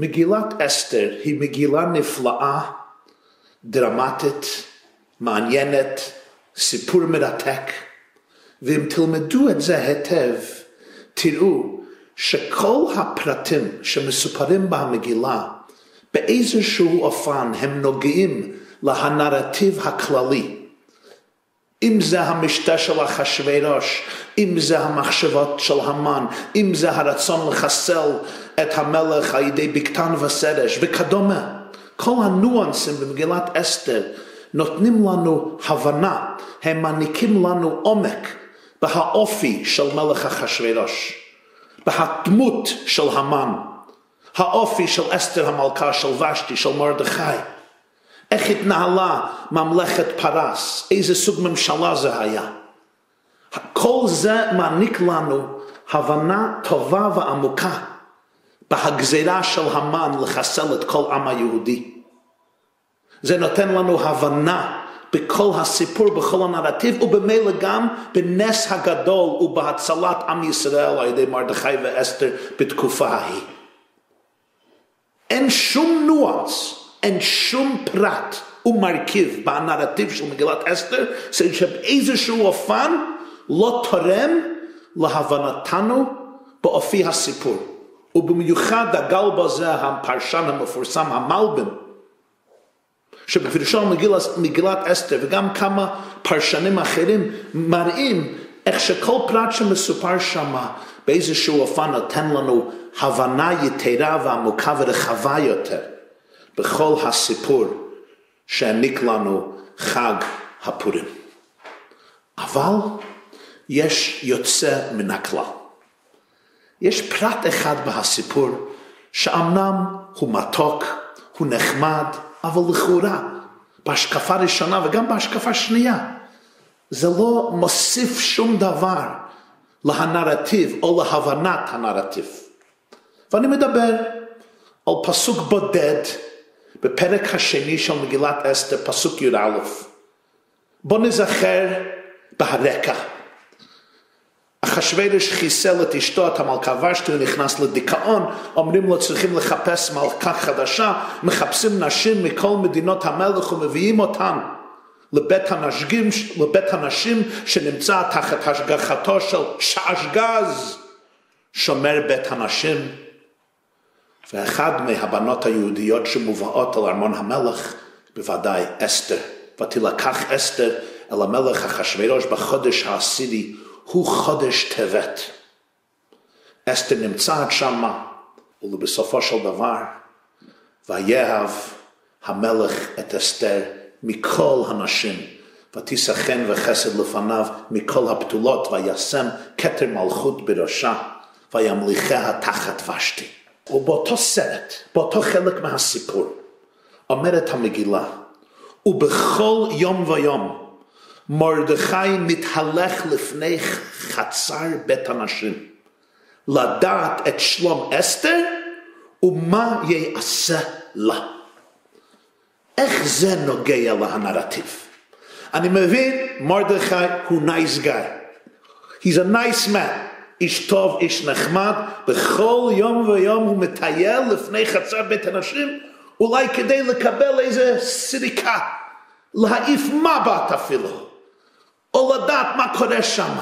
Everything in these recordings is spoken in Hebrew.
מגילת אסתר היא מגילה נפלאה, דרמטית, מעניינת, סיפור מרתק, ואם תלמדו את זה היטב, תראו שכל הפרטים שמסופרים במגילה, באיזשהו אופן הם נוגעים להנרטיב הכללי. אם זה המשתה של אחשוורוש, אם זה המחשבות של המן, אם זה הרצון לחסל את המלך על ידי בקתן וסרש וכדומה. כל הניואנסים במגילת אסתר נותנים לנו הבנה, הם מעניקים לנו עומק בהאופי של מלך אחשוורוש, בהדמות של המן, האופי של אסתר המלכה, של ושתי, של מרדכי. איך התנהלה ממלכת פרס, איזה סוג ממשלה זה היה. כל זה מעניק לנו הבנה טובה ועמוקה בהגזירה של המן לחסל את כל עם היהודי. זה נותן לנו הבנה בכל הסיפור, בכל הנרטיב, ובמילא גם בנס הגדול ובהצלת עם ישראל על ידי מרדכי ואסתר בתקופה ההיא. אין שום ניואנס, אין שום פרט ומרכיב בנרטיב של מגילת אסתר, שבאיזשהו אופן לא תורם להבנתנו באופי הסיפור. ובמיוחד דגל בזה הפרשן המפורסם המלבם, שבפרשון מגילת, מגילת אסתר וגם כמה פרשנים אחרים מראים איך שכל פרט שמסופר שם באיזשהו אופן נותן לנו הבנה יתרה ועמוקה ורחבה יותר בכל הסיפור שהעניק לנו חג הפורים. אבל יש יוצא מן הכלל. יש פרט אחד בהסיפור שאמנם הוא מתוק, הוא נחמד, אבל לכאורה, בהשקפה ראשונה וגם בהשקפה שנייה, זה לא מוסיף שום דבר להנרטיב או להבנת הנרטיב. ואני מדבר על פסוק בודד בפרק השני של מגילת אסתר, פסוק י"א. בואו נזכר בהרקע. אחשוורוש חיסל את אשתו, את המלכה ושתי, הוא נכנס לדיכאון, אומרים לו צריכים לחפש מלכה חדשה, מחפשים נשים מכל מדינות המלך ומביאים אותן לבית הנשים, לבית הנשים שנמצא תחת השגחתו של שעשגז, שומר בית הנשים. ואחד מהבנות היהודיות שמובאות אל ארמון המלך, בוודאי אסתר. ותילקח אסתר אל המלך אחשוורוש בחודש העשירי הוא חודש טבת. אסתר נמצאת שמה, ובסופו של דבר, ויהב המלך את אסתר מכל הנשים, ותישא חן וחסד לפניו מכל הפתולות, וישם כתר מלכות בראשה, וימליכיה תחת ושתי. ובאותו סרט, באותו חלק מהסיפור, אומרת המגילה, ובכל יום ויום, מרדכי מתהלך לפני חצר בית הנשים, לדעת את שלום אסתר ומה יעשה לה. איך זה נוגע להנרטיב? אני מבין, מרדכי הוא נייס גאי. He's a nice man. איש טוב, איש נחמד, בכל יום ויום הוא מטייל לפני חצר בית הנשים, אולי כדי לקבל איזה סריקה, להעיף מבט אפילו. או לדעת מה קורה שם,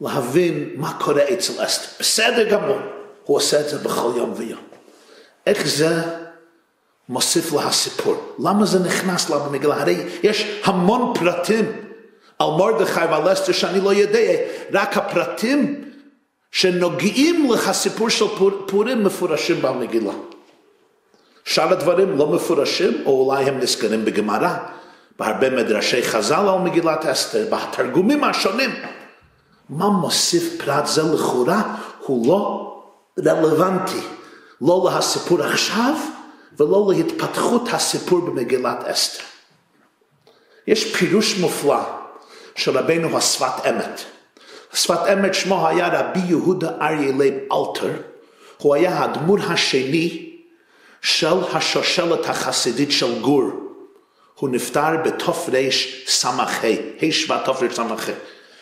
להבין מה קורה אצל אסתר. בסדר גמור, הוא עושה את זה בכל יום ויום. איך זה מוסיף לה הסיפור? למה זה נכנס לה במגילה? הרי יש המון פרטים על מרדכי ועל אסתר שאני לא יודע, רק הפרטים שנוגעים לסיפור של פורים מפורשים במגילה. שאר הדברים לא מפורשים, או אולי הם נזכרים בגמרא, בהרבה מדרשי חז"ל על מגילת אסתר, בתרגומים השונים. מה מוסיף פרט זה לכאורה הוא לא רלוונטי, לא להסיפור עכשיו ולא להתפתחות הסיפור במגילת אסתר. יש פירוש מופלא של רבנו השפת אמת. שפת אמת שמו היה רבי יהודה אריה לייב אלתר, הוא היה האדמו"ר השני של השושלת החסידית של גור. הוא נפטר בתרס"ה, ה' שבט תרס"ה.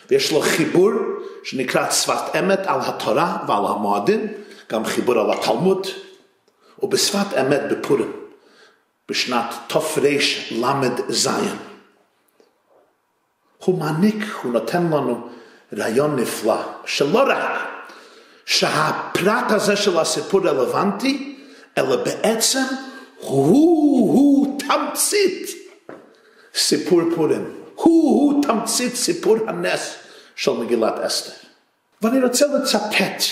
ויש לו חיבור שנקרא שפת אמת על התורה ועל המועדים, גם חיבור על התלמוד. ובשפת אמת בפורים, בשנת תר"ש זין. הוא מעניק, הוא נותן לנו רעיון נפלא, שלא רק שהפרט הזה של הסיפור רלוונטי, אלא בעצם הוא-הוא תמצית סיפור פורים. הוא-הוא תמצית סיפור הנס של מגילת אסתר. ואני רוצה לצטט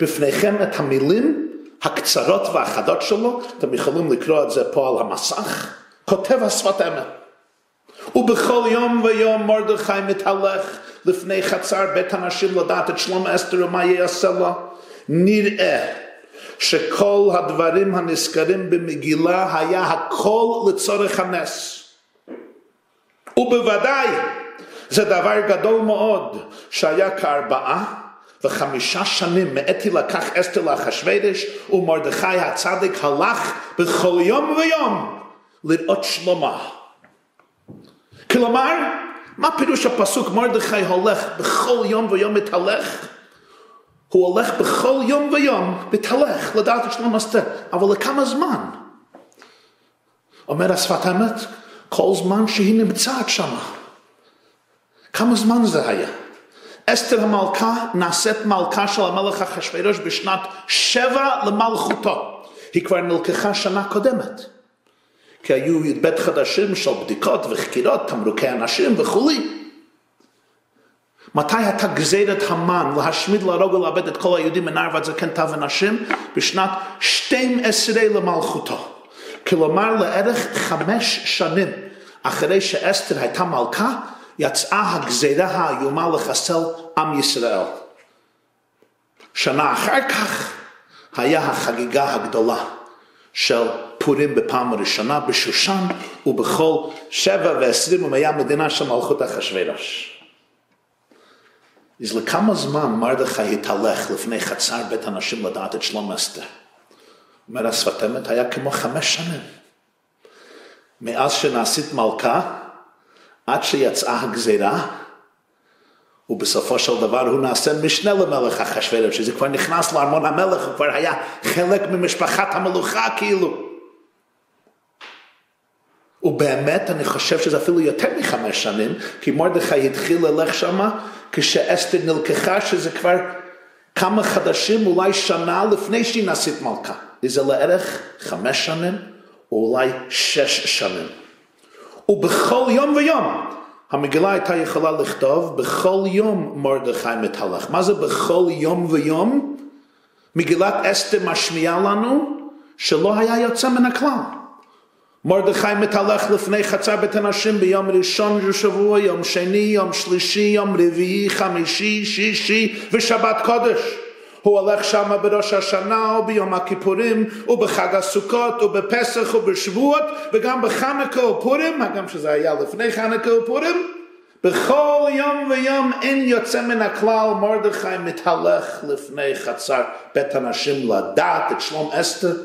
בפניכם את המילים הקצרות והחדות שלו, אתם יכולים לקרוא את זה פה על המסך, כותב השפת אמת. ובכל יום ויום מרדכי מתהלך לפני חצר בית הנשים לדעת את שלום אסתר ומה יעשה לה. נראה שכל הדברים הנזכרים במגילה היה הכל לצורך הנס. ובוודאי זה דבר גדול מאוד שהיה כארבעה וחמישה שנים מעת לקח אסתר לאחשוורוש ומרדכי הצדיק הלך בכל יום ויום לראות שלמה. כלומר, מה פירוש הפסוק מרדכי הולך בכל יום ויום מתהלך? הוא הולך בכל יום ויום, מתהלך לדעת את שלום אסתר, אבל לכמה זמן? אומר השפת האמת, כל זמן שהיא נמצאת שמה. כמה זמן זה היה? אסתר המלכה נעשית מלכה של המלך אחשוורוש בשנת שבע למלכותו. היא כבר נלקחה שנה קודמת. כי היו י"ב חדשים של בדיקות וחקירות, תמרוקי אנשים וכולי. מתי הייתה גזירת המן להשמיד, להרוג ולאבד את כל היהודים מנער ועד זקן טף ונשים? בשנת 12 למלכותו. כלומר לערך חמש שנים אחרי שאסתר הייתה מלכה, יצאה הגזירה האיומה לחסל עם ישראל. שנה אחר כך היה החגיגה הגדולה של פורים בפעם הראשונה בשושן ובכל שבע ועשרים ומאה מדינה של מלכות אחשוורוש. אז לכמה זמן מרדכי התהלך לפני חצר בית הנשים לדעת את שלום אסתר? אומר השפת אמת היה כמו חמש שנים. מאז שנעשית מלכה עד שיצאה הגזירה ובסופו של דבר הוא נעשה משנה למלך אחשוורוש, שזה כבר נכנס לארמון המלך, הוא כבר היה חלק ממשפחת המלוכה כאילו. ובאמת אני חושב שזה אפילו יותר מחמש שנים, כי מרדכי התחיל ללך שמה כשאסתר נלקחה, שזה כבר כמה חדשים, אולי שנה לפני שהיא נעשית מלכה. זה לערך חמש שנים, או אולי שש שנים. ובכל יום ויום, המגילה הייתה יכולה לכתוב, בכל יום מרדכי מתהלך. מה זה בכל יום ויום? מגילת אסתר משמיעה לנו שלא היה יוצא מן הכלל. מרדכי מתהלך לפני חצר בית הנשים ביום ראשון של שבוע, יום שני, יום שלישי, יום רביעי, חמישי, שישי ושבת קודש. הוא הולך שם בראש השנה וביום הכיפורים ובחג הסוכות ובפסח ובשבועות וגם בחנוכה ופורים, גם שזה היה לפני חנוכה ופורים. בכל יום ויום אין יוצא מן הכלל מרדכי מתהלך לפני חצר בית הנשים לדעת את שלום אסתר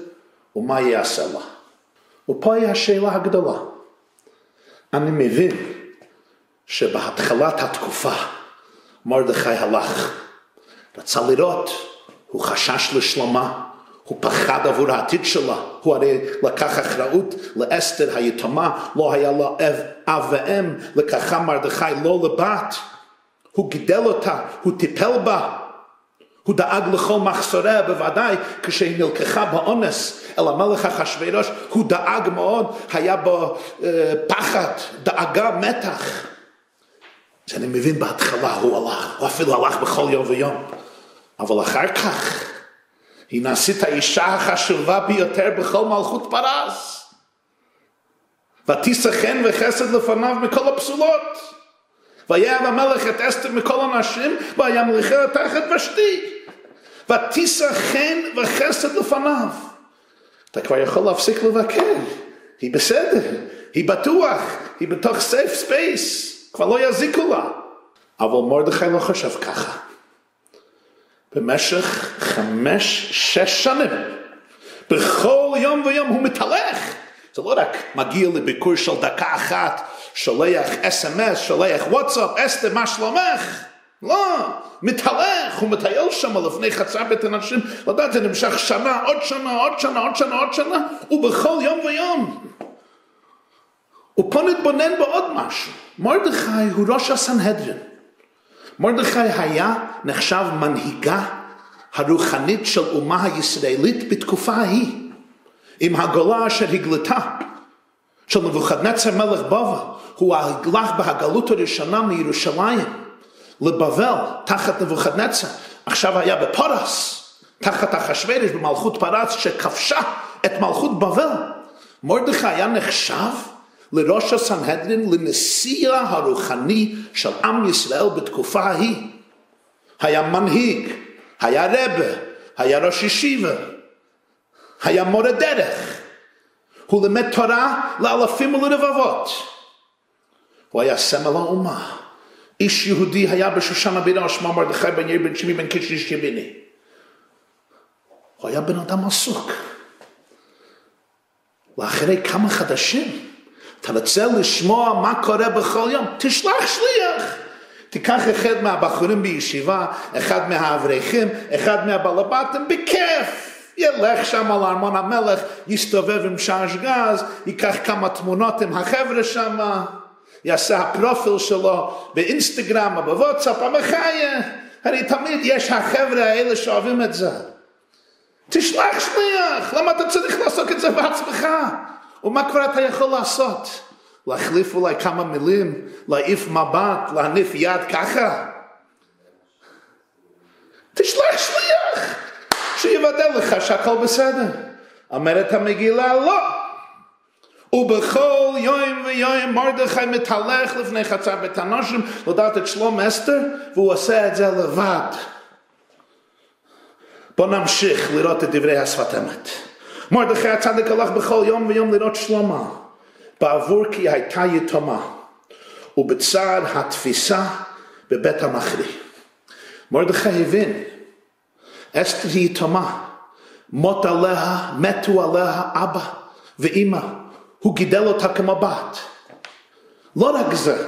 ומה יעשה לה. ופה היא השאלה הגדולה. אני מבין שבהתחלת התקופה מרדכי הלך, רצה לראות, הוא חשש לשלומה, הוא פחד עבור העתיד שלה, הוא הרי לקח אחריות לאסתר היתומה, לא היה לה אב, אב ואם, לקחה מרדכי לא לבת, הוא גידל אותה, הוא טיפל בה, הוא דאג לכל מחסוריה בוודאי כשהיא נלקחה באונס אל המלך אחשורוש, הוא דאג מאוד, היה בו אה, פחד, דאגה, מתח. אז אני מבין בהתחלה הוא הלך, הוא אפילו הלך בכל יום ויום. אבל אחר כך, היא נעשית האישה החשובה ביותר בכל מלכות פרס. ותישא חן וחסד לפניו מכל הפסולות. ויאהב המלך את אסתר מכל הנשים, וימליכה תחת ושתי. ותישא חן וחסד לפניו. אתה כבר יכול להפסיק לבקר, היא בסדר, היא בטוח, היא בתוך safe space, כבר לא יזיקו לה. אבל מרדכי לא חושב ככה. במשך חמש, שש שנים, בכל יום ויום הוא מתהלך. זה לא רק מגיע לביקור של דקה אחת, שולח אס.אם.אס, שולח וואטסאפ, אסתר, מה שלומך? לא, מתהלך, הוא מטייל שם לפני חצר בית הנשים, לדעת, זה נמשך שנה, עוד שנה, עוד שנה, עוד שנה, עוד שנה, ובכל יום ויום. ופה נתבונן בעוד משהו. מרדכי הוא ראש הסנהדרין. מרדכי היה נחשב מנהיגה הרוחנית של אומה הישראלית בתקופה ההיא, עם הגולה אשר הגלתה של נבוכדנצר מלך בבל, הוא הלך בהגלות הראשונה מירושלים לבבל תחת נבוכדנצר, עכשיו היה בפרס, תחת אחשוורש במלכות פרס שכבשה את מלכות בבל. מרדכי היה נחשב לראש הסנהדרין, לנשיא הרוחני של עם ישראל בתקופה ההיא. היה מנהיג, היה רבה, היה ראש ישיבה, היה מורה דרך. הוא לימד תורה לאלפים ולרבבות. הוא היה סמל האומה. איש יהודי היה בשושן הבירה שמו מרדכי בן יאיר בן שמי בן קיש ימיני. הוא היה בן אדם עסוק. ואחרי כמה חדשים אתה רוצה לשמוע מה קורה בכל יום? תשלח שליח. תיקח אחד מהבחורים בישיבה, אחד מהאברכים, אחד מהבלבטים, בכיף. ילך שם על ארמון המלך, יסתובב עם שעש גז, ייקח כמה תמונות עם החבר'ה שם, יעשה הפרופיל שלו באינסטגרם או בוואטסאפ, המחיה. הרי תמיד יש החבר'ה האלה שאוהבים את זה. תשלח שליח, למה אתה צריך לעשות את זה בעצמך? ומה כבר אתה יכול לעשות? להחליף אולי כמה מילים, להעיף מבט, להניף יד ככה? תשלח שליח, שיוודא לך שהכל בסדר. אומרת המגילה, לא. ובכל יום ויום מרדכי מתהלך לפני חצר בית הנושים לדעת את שלום אסתר, והוא עושה את זה לבד. בואו נמשיך לראות את דברי השפת אמת. מרדכי הצדיק הלך בכל יום ויום לראות שלמה, בעבור כי הייתה יתומה, ובצער התפיסה בבית המכרי. מרדכי הבין, אסתר היא יתומה, מות עליה, מתו עליה אבא ואימא, הוא גידל אותה כמו בת. לא רק זה,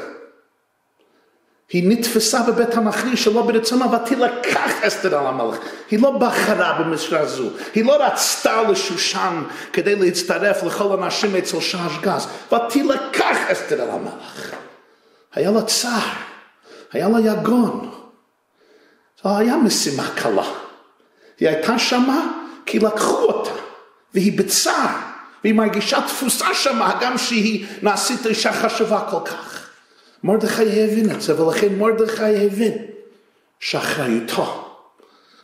היא נתפסה בבית המכרי שלא ברצונה ותילקח אסתר על המלך. היא לא בחרה במשרה זו, היא לא רצתה לשושן כדי להצטרף לכל הנשים אצל שעש גז, ותילקח אסתר על המלך. היה לה צער, היה לה יגון. זו היה משימה קלה. היא הייתה שמה כי לקחו אותה, והיא בצער, והיא מרגישה תפוסה שמה, גם שהיא נעשית אישה חשובה כל כך. מרדכי הבין את זה, ולכן מרדכי הבין שאחריותו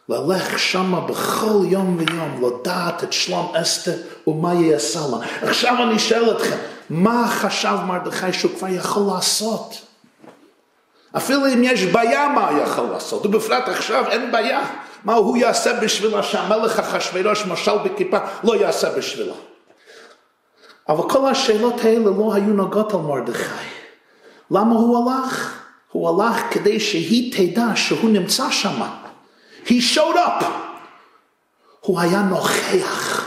ללך שמה בכל יום ויום לדעת את שלום אסתר ומה יעשה לה. עכשיו אני שואל אתכם, מה חשב מרדכי שהוא כבר יכול לעשות? אפילו אם יש בעיה מה הוא יכול לעשות, ובפרט עכשיו אין בעיה. מה הוא יעשה בשבילה שהמלך אחשוורוש משל בכיפה לא יעשה בשבילה. אבל כל השאלות האלה לא היו נוגעות על מרדכי. למה הוא הלך? הוא הלך כדי שהיא תדע שהוא נמצא שם. He showed up. הוא היה נוכח.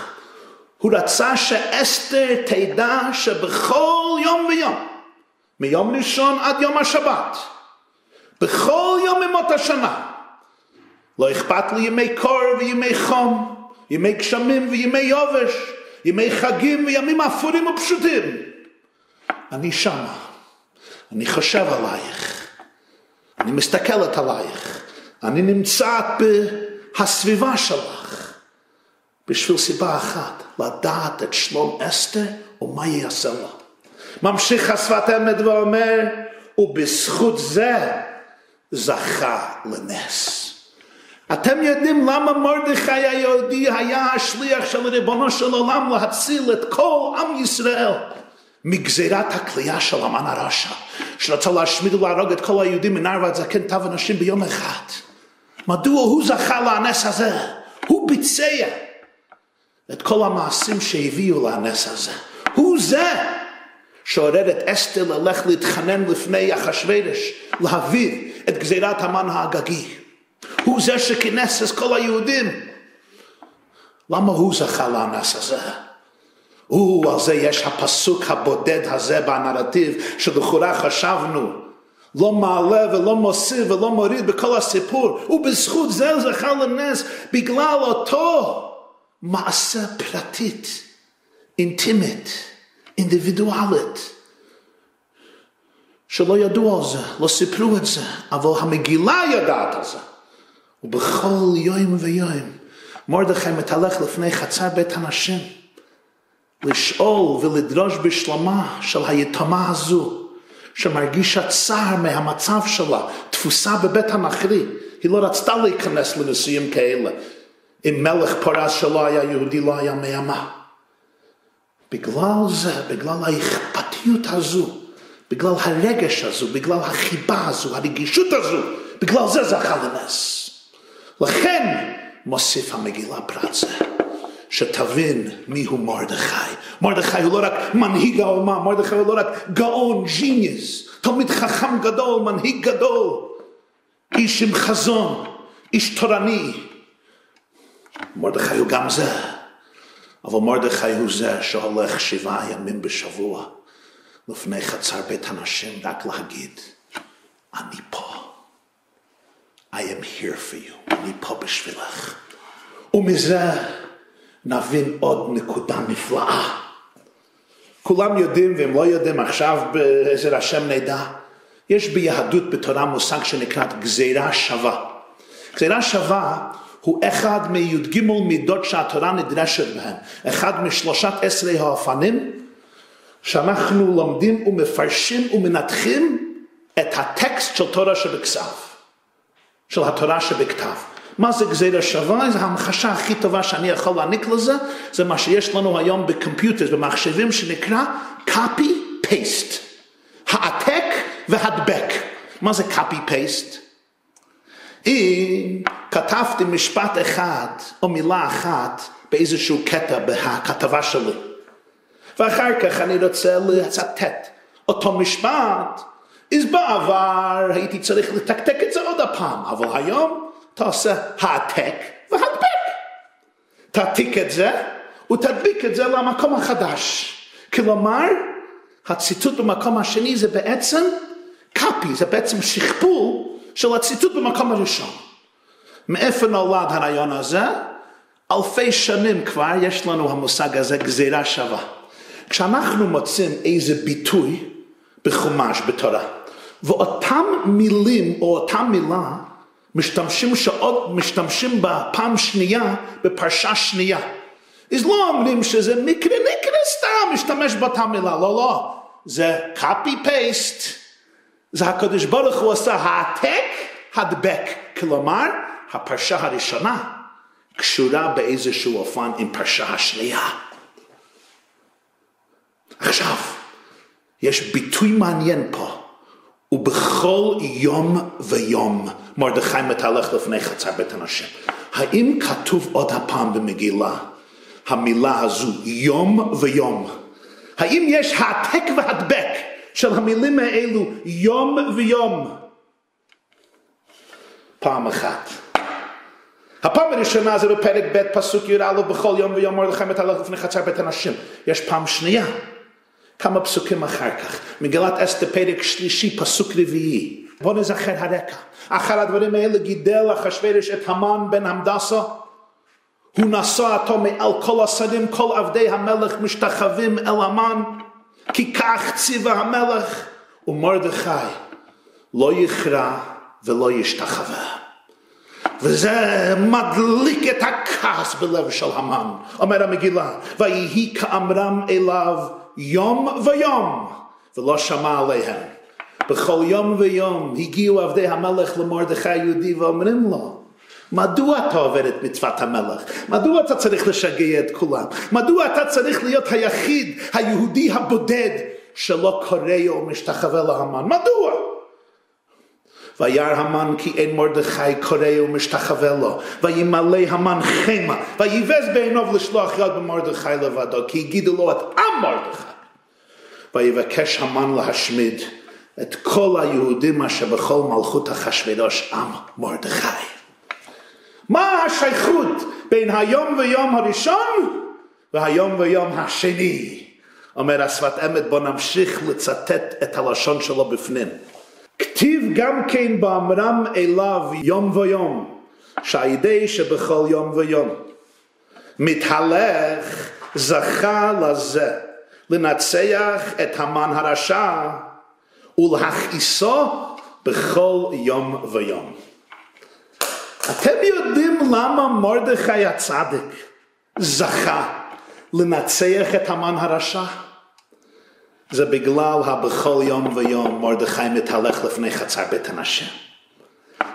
הוא רצה שאסתר תדע שבכל יום ויום, מיום ראשון עד יום השבת, בכל יום ממות השנה, לא אכפת לי ימי קור וימי חום, ימי גשמים וימי יובש, ימי חגים וימים אפורים ופשוטים. אני שמה. אני חושב עלייך, אני מסתכלת עלייך, אני נמצאת בסביבה שלך, בשביל סיבה אחת, לדעת את שלום אסתר ומה יעשה לה. ממשיך השפת אמת ואומר, ובזכות זה זכה לנס. אתם יודעים למה מרדכי היהודי היה השליח של ריבונו של עולם להציל את כל עם ישראל? מגזירת הכלייה של המן הרשע, שרצה להשמיד ולהרוג את כל היהודים מנער ועד זקן תו אנשים ביום אחד. מדוע הוא זכה לנס הזה? הוא ביצע את כל המעשים שהביאו לנס הזה. הוא זה שעורר את אסתר ללך להתחנן לפני אחשוורש, להביא את גזירת המן האגגי. הוא זה שכינס את כל היהודים. למה הוא זכה לנס הזה? ועל זה יש הפסוק הבודד הזה בנרטיב, שלכאורה חשבנו לא מעלה ולא מוסיף ולא מוריד בכל הסיפור, ובזכות זה הוא זכה לנס בגלל אותו מעשה פרטית, אינטימית, אינדיבידואלית. שלא ידעו על זה, לא סיפרו את זה, אבל המגילה ידעת על זה. ובכל יום ויום מרדכי מתהלך לפני חצר בית הנשים, לשאול ולדרוש בשלמה של היתומה הזו, שמרגישה צער מהמצב שלה, תפוסה בבית הנכרי. היא לא רצתה להיכנס לנישואים כאלה. אם מלך פרס שלא היה יהודי לא היה מימה. בגלל זה, בגלל האכפתיות הזו, בגלל הרגש הזו, בגלל החיבה הזו, הרגישות הזו, בגלל זה זכה לנס. לכן מוסיף המגילה פרט זה, שתבין מיהו מרדכי. מרדכי הוא לא רק מנהיג האומה, מרדכי הוא לא רק גאון, ג'יניוס, תלמיד חכם גדול, מנהיג גדול, איש עם חזון, איש תורני. מרדכי הוא גם זה, אבל מרדכי הוא זה שהולך שבעה ימים בשבוע. לפני חצר בית הנשים רק להגיד, אני פה. I am here for you, אני פה בשבילך. ומזה נבין עוד נקודה נפלאה. כולם יודעים, ואם לא יודעים עכשיו בעזר השם נדע, יש ביהדות בתורה מושג שנקרא גזירה שווה. גזירה שווה הוא אחד מי"ג מידות שהתורה נדרשת בהן. אחד משלושת עשרה האופנים שאנחנו לומדים ומפרשים ומנתחים את הטקסט של תורה שבכסף, של התורה שבכתב. מה זה גזירה שווה? זו המחשה הכי טובה שאני יכול להעניק לזה, זה מה שיש לנו היום בקומפיוטר, במחשבים, שנקרא copy paste. העתק והדבק. מה זה copy paste? אם כתבתי משפט אחד או מילה אחת באיזשהו קטע בכתבה שלי, ואחר כך אני רוצה לצטט אותו משפט, אז בעבר הייתי צריך לתקתק את זה עוד הפעם, אבל היום אתה עושה העתק והדבק. תעתיק את זה ותדביק את זה למקום החדש. כלומר, הציטוט במקום השני זה בעצם קאפי, זה בעצם שכפול של הציטוט במקום הראשון. מאיפה נולד הרעיון הזה? אלפי שנים כבר יש לנו המושג הזה גזירה שווה. כשאנחנו מוצאים איזה ביטוי בחומש, בתורה, ואותם מילים או אותה מילה משתמשים שעוד משתמשים בה פעם שנייה בפרשה שנייה. אז לא אומרים שזה מקרה מקרה סתם משתמש באותה מילה, לא לא, זה copy paste, זה הקדוש ברוך הוא עשה העתק הדבק, כלומר הפרשה הראשונה קשורה באיזשהו אופן עם פרשה השנייה. עכשיו, יש ביטוי מעניין פה, ובכל יום ויום מרדכי מתהלך לפני חצר בית הנשים. האם כתוב עוד הפעם במגילה המילה הזו יום ויום? האם יש העתק והדבק של המילים האלו יום ויום? פעם אחת. הפעם הראשונה זה בפרק ב' פסוק י"א בכל יום ויום מרדכי מתהלך לפני חצר בית הנשים. יש פעם שנייה. כמה פסוקים אחר כך. מגילת אסתר פרק שלישי, פסוק רביעי. בואו נזכר הרקע. אחר הדברים האלה גידל אחשוורש את המן בן המדסה. הוא נשא אותו מעל כל השרים, כל עבדי המלך משתחווים אל המן, כי כך ציווה המלך, ומרדכי לא יכרע ולא ישתחווה. וזה מדליק את הכעס בלב של המן, אומר המגילה, ויהי כאמרם אליו יום ויום, ולא שמע עליהם. בכל יום ויום הגיעו עבדי המלך למרדכי היהודי ואומרים לו, מדוע אתה עובד את מצוות המלך? מדוע אתה צריך לשגע את כולם? מדוע אתה צריך להיות היחיד, היהודי הבודד, שלא קורא או משתחווה להמן? מדוע? וירא המן כי אין מרדכי קורא ומשתחווה לו, וימלא המן חמה, ויבז בעיניו לשלוח יד במרדכי לבדו, כי הגידו לו את עם מרדכי. ויבקש המן להשמיד את כל היהודים אשר בכל מלכות אחשוורוש עם מרדכי. מה השייכות בין היום ויום הראשון והיום ויום השני? אומר השפת אמת, בוא נמשיך לצטט את הלשון שלו בפנים. כתיב גם כן באמרם אליו יום ויום, שהידי שבכל יום ויום. מתהלך זכה לזה, לנצח את המן הרשע ולהכעיסו בכל יום ויום. אתם יודעים למה מרדכי הצדיק זכה לנצח את המן הרשע? זה בגלל הבכל יום ויום מרדכי מתהלך לפני חצר בית הנשים.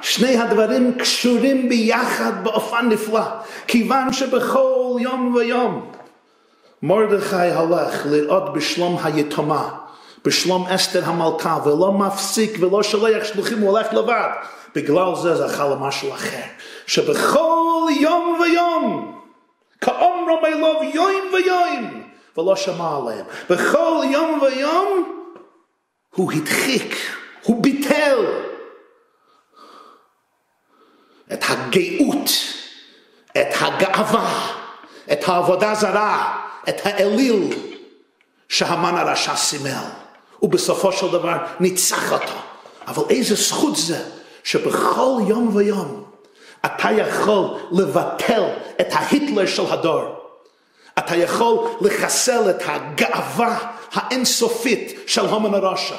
שני הדברים קשורים ביחד באופן נפלא, כיוון שבכל יום ויום מרדכי הלך לראות בשלום היתומה, בשלום אסתר המלכה, ולא מפסיק ולא שולח שלוחים, הוא הולך לבד. בגלל זה זכה למשהו אחר, שבכל יום ויום, כאומרם אלוב יום ויום, ולא שמע עליהם. בכל יום ויום הוא הדחיק, הוא ביטל את הגאות, את הגאווה, את העבודה זרה, את האליל שהמן הרשע סימל. ובסופו של דבר ניצח אותו. אבל איזה זכות זה שבכל יום ויום אתה יכול לבטל את ההיטלר של הדור. אתה יכול לחסל את הגאווה האינסופית של הומן הרשע.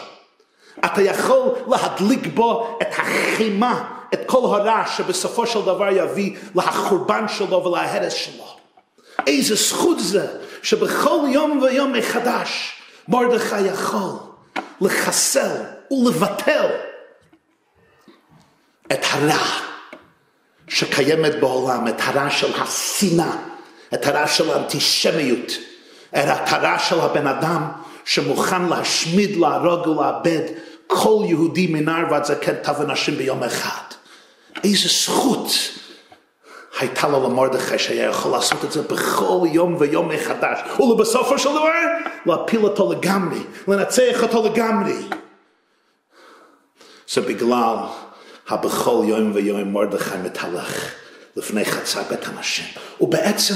אתה יכול להדליק בו את החימה, את כל הרע שבסופו של דבר יביא לחורבן שלו ולהרס שלו. איזה זכות זה שבכל יום ויום מחדש מרדכי יכול לחסל ולבטל את הרע שקיימת בעולם, את הרע של השנאה, הרע של האנטישמיות, הרע של הבן אדם שמוכן להשמיד, להרוג ולאבד כל יהודי מנער ועד זקן טב ונשים ביום אחד. איזה זכות הייתה לו למרדכי שהיה יכול לעשות את זה בכל יום ויום מחדש, ולבסופו של דבר להפיל אותו לגמרי, לנצח אותו לגמרי. זה בגלל הבכל יום ויום מרדכי מתהלך לפני חצה בית הנשים. ובעצם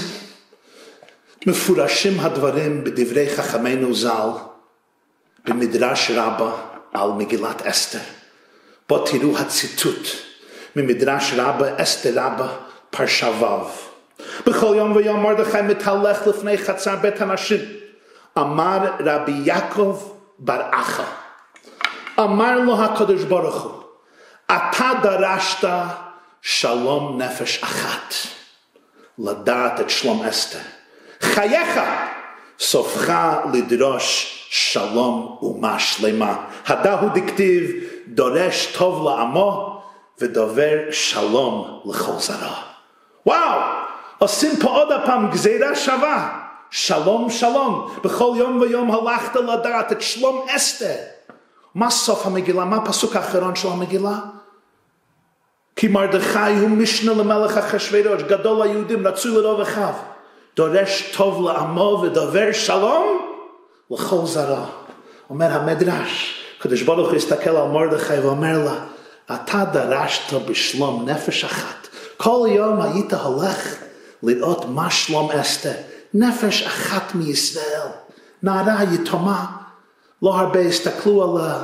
מפורשים הדברים בדברי חכמינו ז"ל במדרש רבה על מגילת אסתר. בו תראו הציטוט ממדרש רבה, אסתר רבה, פרשה ו'. בכל יום ויום מרדכי מתהלך לפני חצר בית הנשים. אמר רבי יעקב בר אחא, אמר לו הקדוש ברוך הוא, אתה דרשת שלום נפש אחת, לדעת את שלום אסתר. חייך, סופך לדרוש שלום אומה שלמה. הדהו דכתיב, דורש טוב לעמו ודובר שלום לכל זרה. וואו, עושים פה עוד הפעם גזירה שווה. שלום שלום, בכל יום ויום הלכת לדעת את שלום אסתר. מה סוף המגילה? מה הפסוק האחרון של המגילה? כי מרדכי הוא משנה למלך אחשורוש, גדול היהודים, רצו לרוב אחיו. דורש טוב לעמו ודובר שלום לכל זרה. אומר המדרש, קדוש ברוך הוא הסתכל על מרדכי ואומר לה, אתה דרשת בשלום נפש אחת. כל יום היית הולך לראות מה שלום אסתר. נפש אחת מישראל, נערה יתומה, לא הרבה הסתכלו עליה,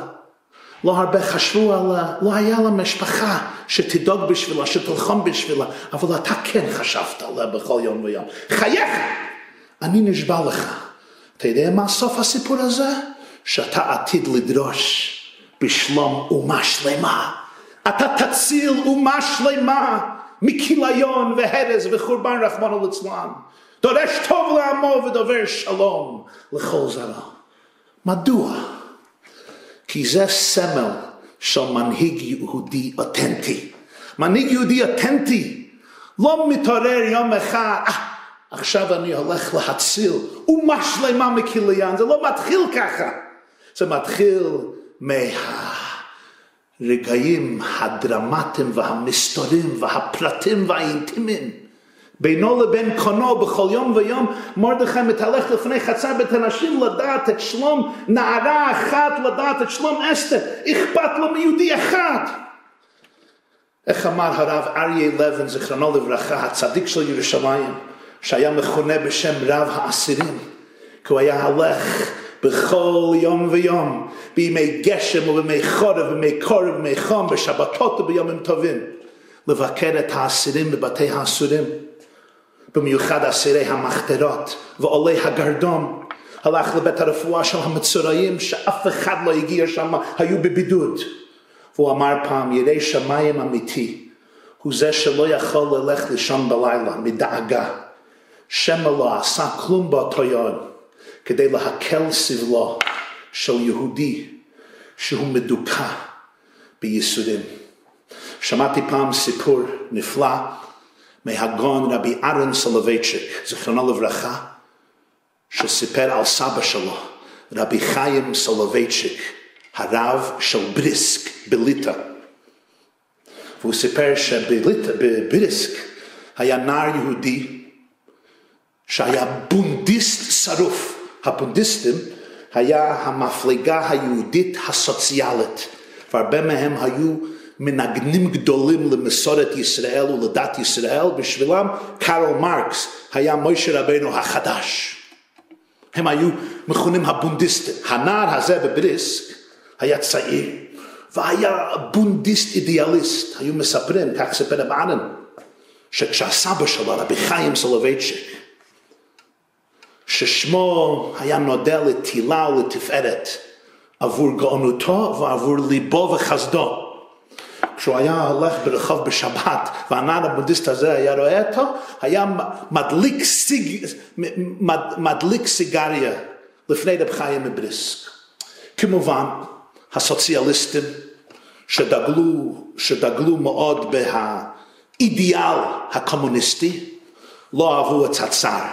לא הרבה חשבו עליה, לא היה לה משפחה שתדאג בשבילה, שתלחם בשבילה, אבל אתה כן חשבת עליה בכל יום ויום. חייך! אני נשבע לך. אתה יודע מה סוף הסיפור הזה? שאתה עתיד לדרוש בשלום אומה שלמה. אתה תציל אומה שלמה מכיליון והרס וחורבן רחמנו ליצלן. דורש טוב לעמו ודובר שלום לכל זרה. מדוע? כי זה סמל של מנהיג יהודי אותנטי. מנהיג יהודי אותנטי לא מתעורר יום אחד, אה, עכשיו אני הולך להציל אומה שלמה מכיליון, זה לא מתחיל ככה. זה מתחיל מהרגעים הדרמטיים והמסתורים והפרטים והאינטימיים. בינו לבין קונו בכל יום ויום מרדכי מתהלך לפני חצר בית הנשים לדעת את שלום נערה אחת לדעת את שלום אסתר אכפת לו מיהודי אחד איך אמר הרב אריה לבן זיכרונו לברכה הצדיק של ירושלים שהיה מכונה בשם רב האסירים כי הוא היה הולך בכל יום ויום, בימי גשם ובימי חורף, בימי קורב ובימי חום, בשבתות וביומים טובים, לבקר את האסירים בבתי האסורים, במיוחד אסירי המחתרות ועולי הגרדום. הלך לבית הרפואה של המצורעים, שאף אחד לא הגיע שם, היו בבידוד. והוא אמר פעם, ירא שמיים אמיתי, הוא זה שלא יכול ללך לישון בלילה מדאגה. שמא לא עשה כלום באותו יום כדי להקל סבלו של יהודי שהוא מדוכא בייסורים. שמעתי פעם סיפור נפלא מהגאון רבי אהרון סולובייצ'יק, זיכרונו לברכה, שסיפר על סבא שלו, רבי חיים סולובייצ'יק, הרב של בריסק בליטא. והוא סיפר שבבריסק היה נער יהודי שהיה בונדיסט שרוף. הבונדיסטים היה המפלגה היהודית הסוציאלית, והרבה מהם היו מנגנים גדולים למסורת ישראל ולדת ישראל, בשבילם קארל מרקס היה מוישה רבנו החדש. הם היו מכונים הבונדיסטים. הנער הזה בבריסק היה צעיר, והיה בונדיסט אידיאליסט. היו מספרים, כך סיפר הבעלן, שכשהסבא שלו, רבי חיים סולובייצ'יק, ששמו היה נודע לתהילה ולתפארת עבור גאונותו ועבור ליבו וחסדו. כשהוא היה הולך ברחוב בשבת והנער הבודהיסט הזה היה רואה אותו, היה מדליק, סיג, מד, מדליק סיגריה לפני רב חיים מבריסק. כמובן, הסוציאליסטים שדגלו, שדגלו מאוד באידיאל הקומוניסטי, לא אהבו את הצער.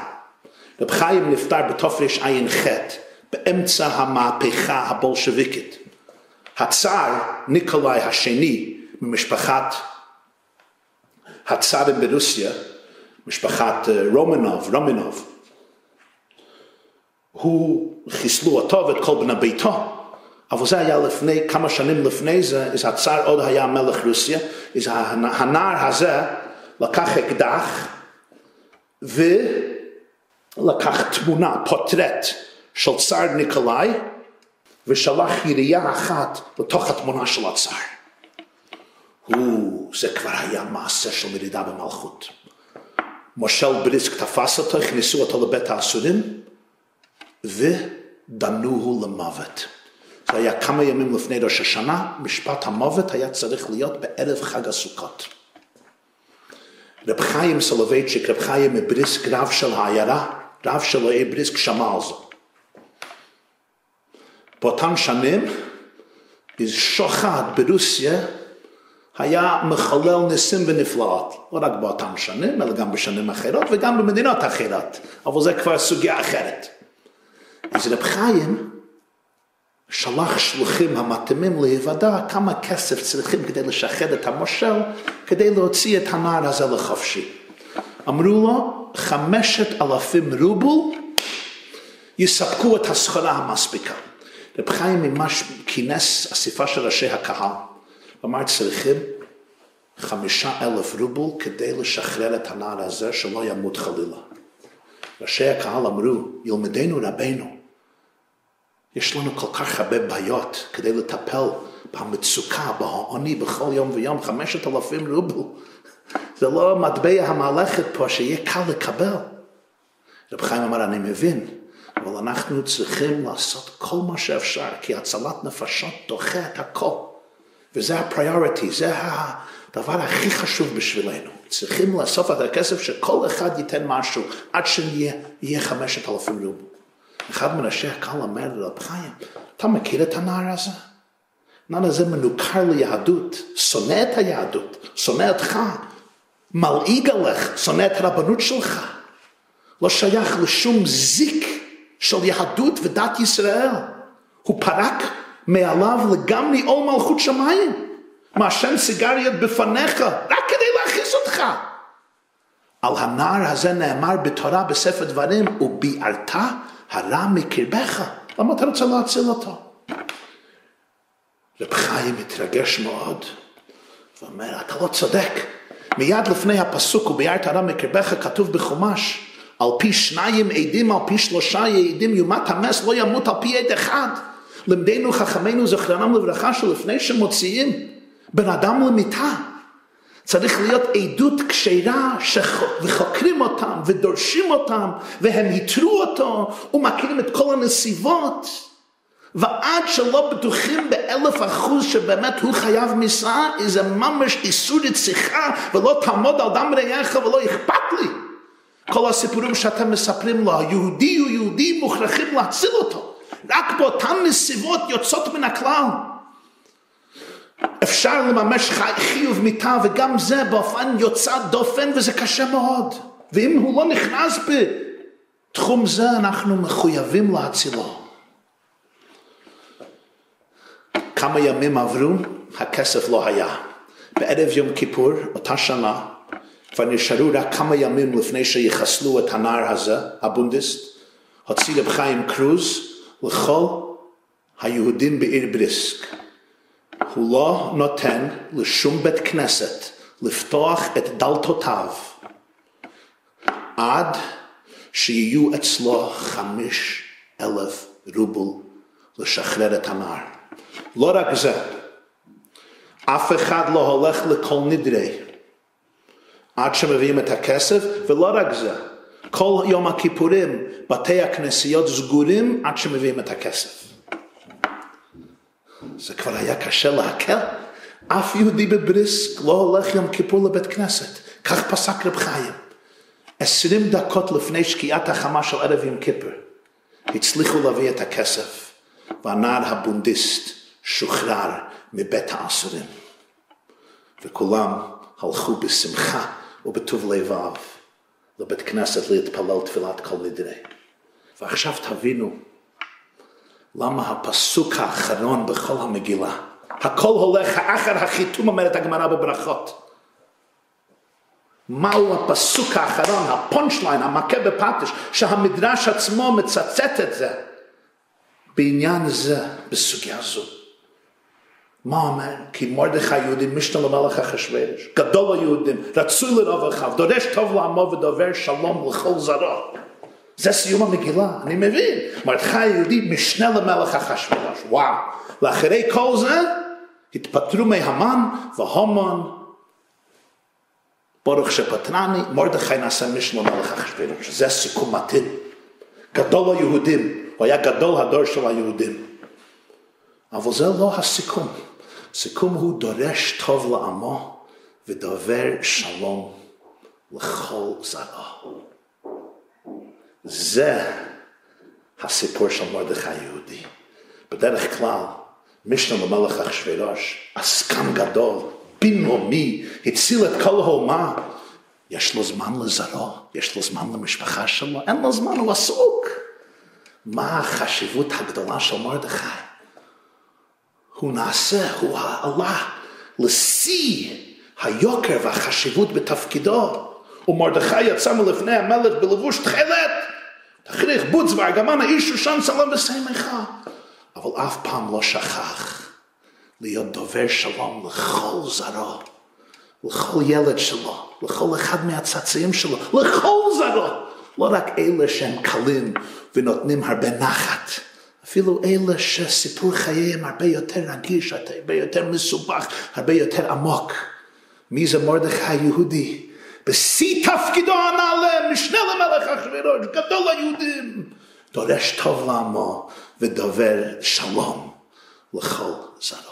רב חיים נפטר בתופריש עין חטא, באמצע המהפכה הבולשביקית. הצאר ניקולאי השני ממשפחת הצארים ברוסיה, משפחת רומנוב, רומנוב, הוא חיסלו אותו ואת כל בני ביתו, אבל זה היה לפני, כמה שנים לפני זה, אז הצאר עוד היה מלך רוסיה, אז הנער הזה לקח אקדח ו... לקח תמונה, פוטרט של צאר ניקולאי ושלח ירייה אחת לתוך התמונה של הצאר. הוא, זה כבר היה מעשה של מרידה במלכות. מושל בריסק תפס אותו, הכניסו אותו לבית האסורים ודנוהו למוות. זה היה כמה ימים לפני ראש השנה, משפט המוות היה צריך להיות בערב חג הסוכות. רב חיים סולובייצ'יק, רב חיים מבריסק, רב של העיירה, רב של בריסק שמע על זה. באותן שנים, שוחד ברוסיה היה מחולל ניסים ונפלאות, לא רק באותן שנים, אלא גם בשנים אחרות וגם במדינות אחרות, אבל זה כבר סוגיה אחרת. אז רב חיים שלח שלוחים המתאימים להיוודע כמה כסף צריכים כדי לשחד את המושל, כדי להוציא את הנער הזה לחופשי. אמרו לו, חמשת אלפים רובל יספקו את הסחורה המספיקה. רב חיים ממש כינס אסיפה של ראשי הקהל, ואמר צריכים חמישה אלף רובל כדי לשחרר את הנער הזה שלא ימות חלילה. ראשי הקהל אמרו, ילמדנו רבנו, יש לנו כל כך הרבה בעיות כדי לטפל במצוקה, בעוני, בכל יום ויום, חמשת אלפים רובל. זה לא מטבע המלאכת פה שיהיה קל לקבל. רב חיים אמר, אני מבין, אבל אנחנו צריכים לעשות כל מה שאפשר, כי הצלת נפשות דוחה את הכל. וזה הפריוריטי, זה הדבר הכי חשוב בשבילנו. צריכים לאסוף את הכסף שכל אחד ייתן משהו עד שיהיה חמשת אלפים רובל. אחד מראשי הקהל אומר לרב חיים, אתה מכיר את הנער הזה? הנער הזה מנוכר ליהדות, שונא את היהדות, שונא אותך, מלעיג עליך, שונא את הרבנות שלך. לא שייך לשום זיק של יהדות ודת ישראל. הוא פרק מעליו לגמרי עול מלכות שמיים. מעשן סיגריות בפניך, רק כדי להכעיס אותך. על הנער הזה נאמר בתורה בספר דברים, וביערת הרע מקרבך. למה אתה רוצה להציל אותו? רב חיים מתרגש מאוד, ואומר, אתה לא צודק. מיד לפני הפסוק, וביערת הרע מקרבך, כתוב בחומש, על פי שניים עדים, על פי שלושה עדים, יומת המס לא ימות על פי עד אחד. למדנו חכמינו זכרנם לברכה שלפני שמוציאים בן אדם למיטה, צריך להיות עדות כשרה וחוקרים אותם ודורשים אותם והם יתרו אותו ומכירים את כל הנסיבות. ועד שלא בטוחים באלף אחוז שבאמת הוא חייב משרה זה ממש איסור רציחה ולא תעמוד על דם רעיך ולא אכפת לי. כל הסיפורים שאתם מספרים לו היהודי הוא יהודי מוכרחים להציל אותו רק באותן נסיבות יוצאות מן הכלל. אפשר לממש חיוב מיתה וגם זה באופן יוצא דופן וזה קשה מאוד. ואם הוא לא נכנס בתחום זה אנחנו מחויבים להצילו. כמה ימים עברו הכסף לא היה. בערב יום כיפור אותה שנה כבר נשארו רק כמה ימים לפני שיחסלו את הנער הזה הבונדיסט הוציא רב חיים קרוז לכל היהודים בעיר בריסק הוא לא נותן לשום בית כנסת לפתוח את דלתותיו עד שיהיו אצלו חמיש אלף רובל לשחרר את הנער. לא רק זה, אף אחד לא הולך לכל נדרי עד שמביאים את הכסף, ולא רק זה, כל יום הכיפורים בתי הכנסיות סגורים עד שמביאים את הכסף. זה כבר היה קשה להקל. אף יהודי בבריסק לא הולך יום כיפור לבית כנסת. כך פסק רב חיים. עשרים דקות לפני שקיעת החמה של ערב יום כיפור, הצליחו להביא את הכסף, והנער הבונדיסט שוחרר מבית האסורים. וכולם הלכו בשמחה ובטוב לבב לבית כנסת להתפלל תפילת כל נדרי. ועכשיו תבינו, למה הפסוק האחרון בכל המגילה, הכל הולך אחר החיתום אומרת הגמרא בברכות. מהו הפסוק האחרון, הפונצ'ליין, המכה בפטיש, שהמדרש עצמו מצטט את זה בעניין זה, בסוגיה זו. מה אומר? כי מרדכי יהודי משנה למלך אחשוורש, גדול היהודים, רצוי לרוב אחיו, דורש טוב לעמו ודובר שלום לכל זרו. זה סיום המגילה, אני מבין. מרדכי היהודי משנה למלך אחשוורש, וואו. ואחרי כל זה, התפטרו מהמן והומן, ברוך שפטרני, מרדכי נעשה משנה למלך אחשוורש. זה סיכום מתאים. גדול היהודים, הוא היה גדול הדור של היהודים. אבל זה לא הסיכום. סיכום הוא דורש טוב לעמו ודובר שלום לכל זרעו. זה הסיפור של מרדכי היהודי. בדרך כלל, משנה למלך אחשוורוש, עסקן גדול, בינלאומי, הציל את כל האומה. יש לו זמן לזרעו, יש לו זמן למשפחה שלו, אין לו זמן, הוא עסוק. מה החשיבות הגדולה של מרדכי? הוא נעשה, הוא עלה לשיא היוקר והחשיבות בתפקידו. ומרדכי יצא מלפני המלך בלבוש תכלת, תכריך בוץ וארגמן האיש שושן צלם ושמחה. אבל אף פעם לא שכח להיות דובר שלום לכל זרו, לכל ילד שלו, לכל אחד מהצאצאים שלו, לכל זרו. לא רק אלה שהם קלים ונותנים הרבה נחת. אפילו אלה שסיפור חייהם הרבה יותר רגיש, הרבה יותר מסובך, הרבה יותר עמוק. מי זה מרדכי היהודי? בשיא תפקידו הנעלה, משנה למלך אחריו, גדול היהודים. דורש טוב לעמו ודובר שלום לכל זרו.